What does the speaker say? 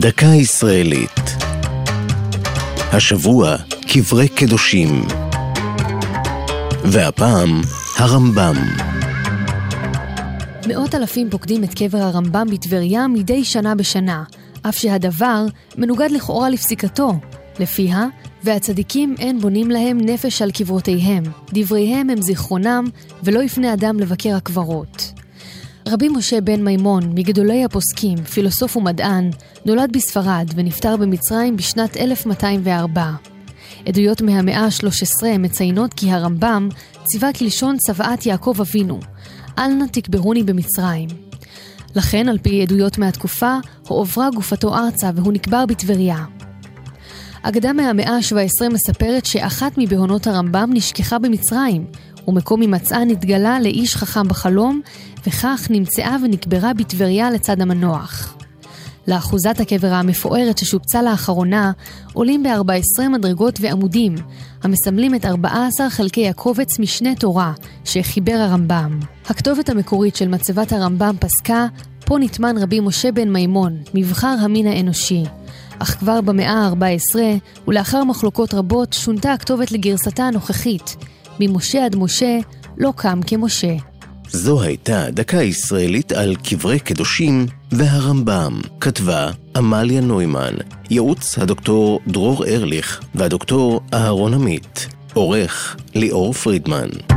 דקה ישראלית. השבוע קברי קדושים. והפעם הרמב"ם. מאות אלפים פוקדים את קבר הרמב"ם בטבריה מדי שנה בשנה, אף שהדבר מנוגד לכאורה לפסיקתו, לפיה והצדיקים אין בונים להם נפש על קברותיהם, דבריהם הם זיכרונם, ולא יפנה אדם לבקר הקברות. רבי משה בן מימון, מגדולי הפוסקים, פילוסוף ומדען, נולד בספרד ונפטר במצרים בשנת 1204. עדויות מהמאה ה-13 מציינות כי הרמב"ם ציווה כלשון צוואת יעקב אבינו, אל נא תקברוני במצרים. לכן, על פי עדויות מהתקופה, הועברה גופתו ארצה והוא נקבר בטבריה. אגדה מהמאה ה-17 מספרת שאחת מבהונות הרמב"ם נשכחה במצרים, ומקום הימצאה נתגלה לאיש חכם בחלום, וכך נמצאה ונקברה בטבריה לצד המנוח. לאחוזת הקבר המפוארת ששופצה לאחרונה עולים ב-14 מדרגות ועמודים, המסמלים את 14 חלקי הקובץ משנה תורה שחיבר הרמב"ם. הכתובת המקורית של מצבת הרמב"ם פסקה פה נטמן רבי משה בן מימון, מבחר המין האנושי. אך כבר במאה ה-14, ולאחר מחלוקות רבות, שונתה הכתובת לגרסתה הנוכחית, ממשה עד משה, לא קם כמשה. זו הייתה דקה ישראלית על קברי קדושים והרמב"ם. כתבה עמליה נוימן, ייעוץ הדוקטור דרור ארליך והדוקטור אהרון עמית. עורך ליאור פרידמן.